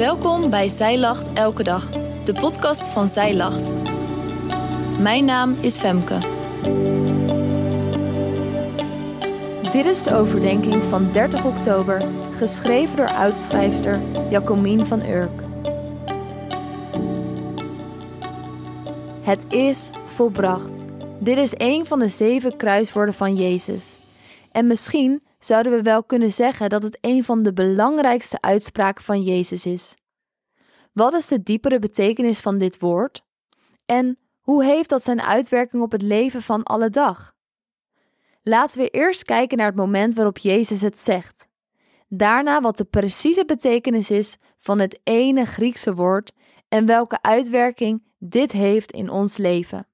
Welkom bij Zij Lacht Elke Dag, de podcast van Zij Lacht. Mijn naam is Femke. Dit is de overdenking van 30 oktober, geschreven door oudschrijfster Jacomien van Urk. Het is volbracht. Dit is een van de zeven kruiswoorden van Jezus. En misschien zouden we wel kunnen zeggen dat het een van de belangrijkste uitspraken van Jezus is. Wat is de diepere betekenis van dit woord? En hoe heeft dat zijn uitwerking op het leven van alle dag? Laten we eerst kijken naar het moment waarop Jezus het zegt. Daarna wat de precieze betekenis is van het ene Griekse woord en welke uitwerking dit heeft in ons leven.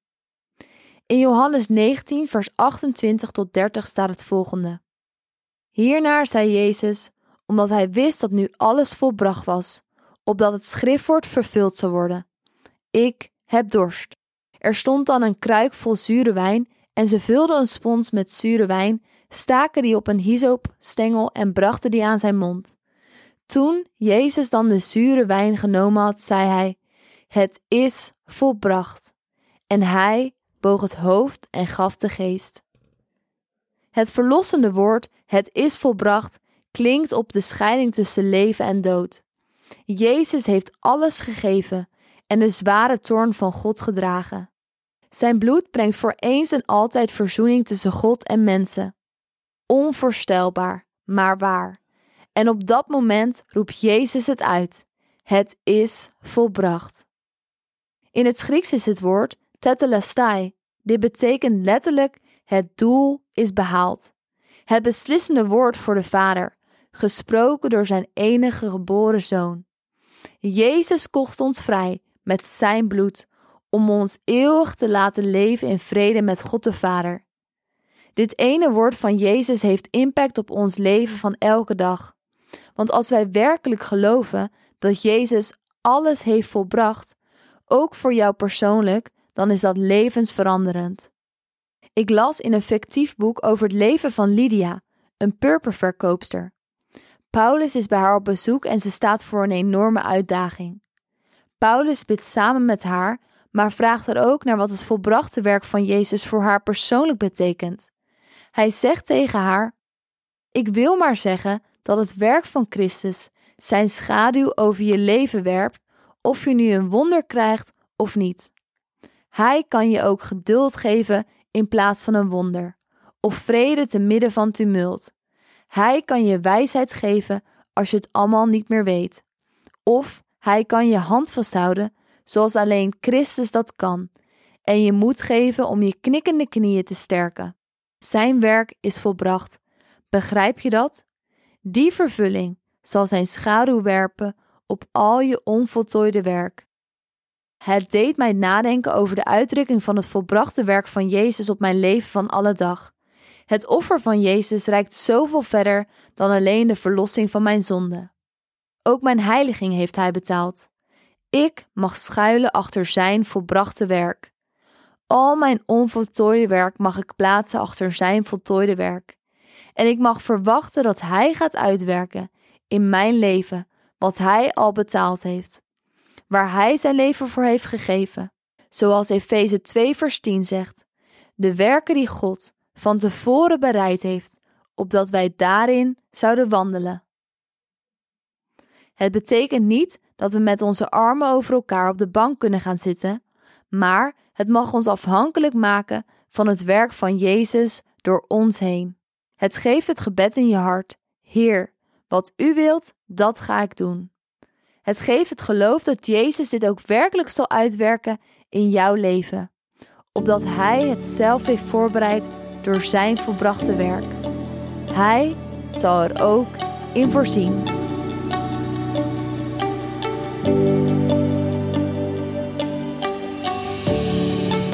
In Johannes 19, vers 28 tot 30 staat het volgende. Hierna zei Jezus, omdat hij wist dat nu alles volbracht was, opdat het schriftwoord vervuld zou worden. Ik heb dorst. Er stond dan een kruik vol zure wijn en ze vulden een spons met zure wijn, staken die op een hysoopstengel en brachten die aan zijn mond. Toen Jezus dan de zure wijn genomen had, zei hij: Het is volbracht. En hij boog het hoofd en gaf de geest. Het verlossende woord, het is volbracht, klinkt op de scheiding tussen leven en dood. Jezus heeft alles gegeven en de zware toorn van God gedragen. Zijn bloed brengt voor eens en altijd verzoening tussen God en mensen. Onvoorstelbaar, maar waar. En op dat moment roept Jezus het uit: Het is volbracht. In het Grieks is het woord tetelestai. Dit betekent letterlijk het doel is behaald. Het beslissende woord voor de Vader, gesproken door zijn enige geboren zoon. Jezus kocht ons vrij met zijn bloed om ons eeuwig te laten leven in vrede met God de Vader. Dit ene woord van Jezus heeft impact op ons leven van elke dag. Want als wij werkelijk geloven dat Jezus alles heeft volbracht, ook voor jou persoonlijk, dan is dat levensveranderend. Ik las in een fictief boek over het leven van Lydia, een purperverkoopster. Paulus is bij haar op bezoek en ze staat voor een enorme uitdaging. Paulus bidt samen met haar, maar vraagt er ook naar wat het volbrachte werk van Jezus voor haar persoonlijk betekent. Hij zegt tegen haar: Ik wil maar zeggen dat het werk van Christus zijn schaduw over je leven werpt, of je nu een wonder krijgt of niet. Hij kan je ook geduld geven in plaats van een wonder, of vrede te midden van tumult. Hij kan je wijsheid geven als je het allemaal niet meer weet. Of hij kan je hand vasthouden zoals alleen Christus dat kan, en je moed geven om je knikkende knieën te sterken. Zijn werk is volbracht. Begrijp je dat? Die vervulling zal zijn schaduw werpen op al je onvoltooide werk. Het deed mij nadenken over de uitdrukking van het volbrachte werk van Jezus op mijn leven van alle dag. Het offer van Jezus reikt zoveel verder dan alleen de verlossing van mijn zonde. Ook mijn heiliging heeft Hij betaald. Ik mag schuilen achter Zijn volbrachte werk. Al mijn onvoltooide werk mag ik plaatsen achter Zijn voltooide werk. En ik mag verwachten dat Hij gaat uitwerken in mijn leven wat Hij al betaald heeft waar Hij zijn leven voor heeft gegeven. Zoals Efeze 2 vers 10 zegt, de werken die God van tevoren bereid heeft, opdat wij daarin zouden wandelen. Het betekent niet dat we met onze armen over elkaar op de bank kunnen gaan zitten, maar het mag ons afhankelijk maken van het werk van Jezus door ons heen. Het geeft het gebed in je hart: Heer, wat u wilt, dat ga ik doen. Het geeft het geloof dat Jezus dit ook werkelijk zal uitwerken in jouw leven, opdat Hij het zelf heeft voorbereid door Zijn volbrachte werk. Hij zal er ook in voorzien.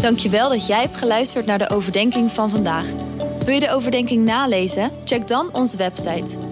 Dankjewel dat jij hebt geluisterd naar de overdenking van vandaag. Wil je de overdenking nalezen? Check dan onze website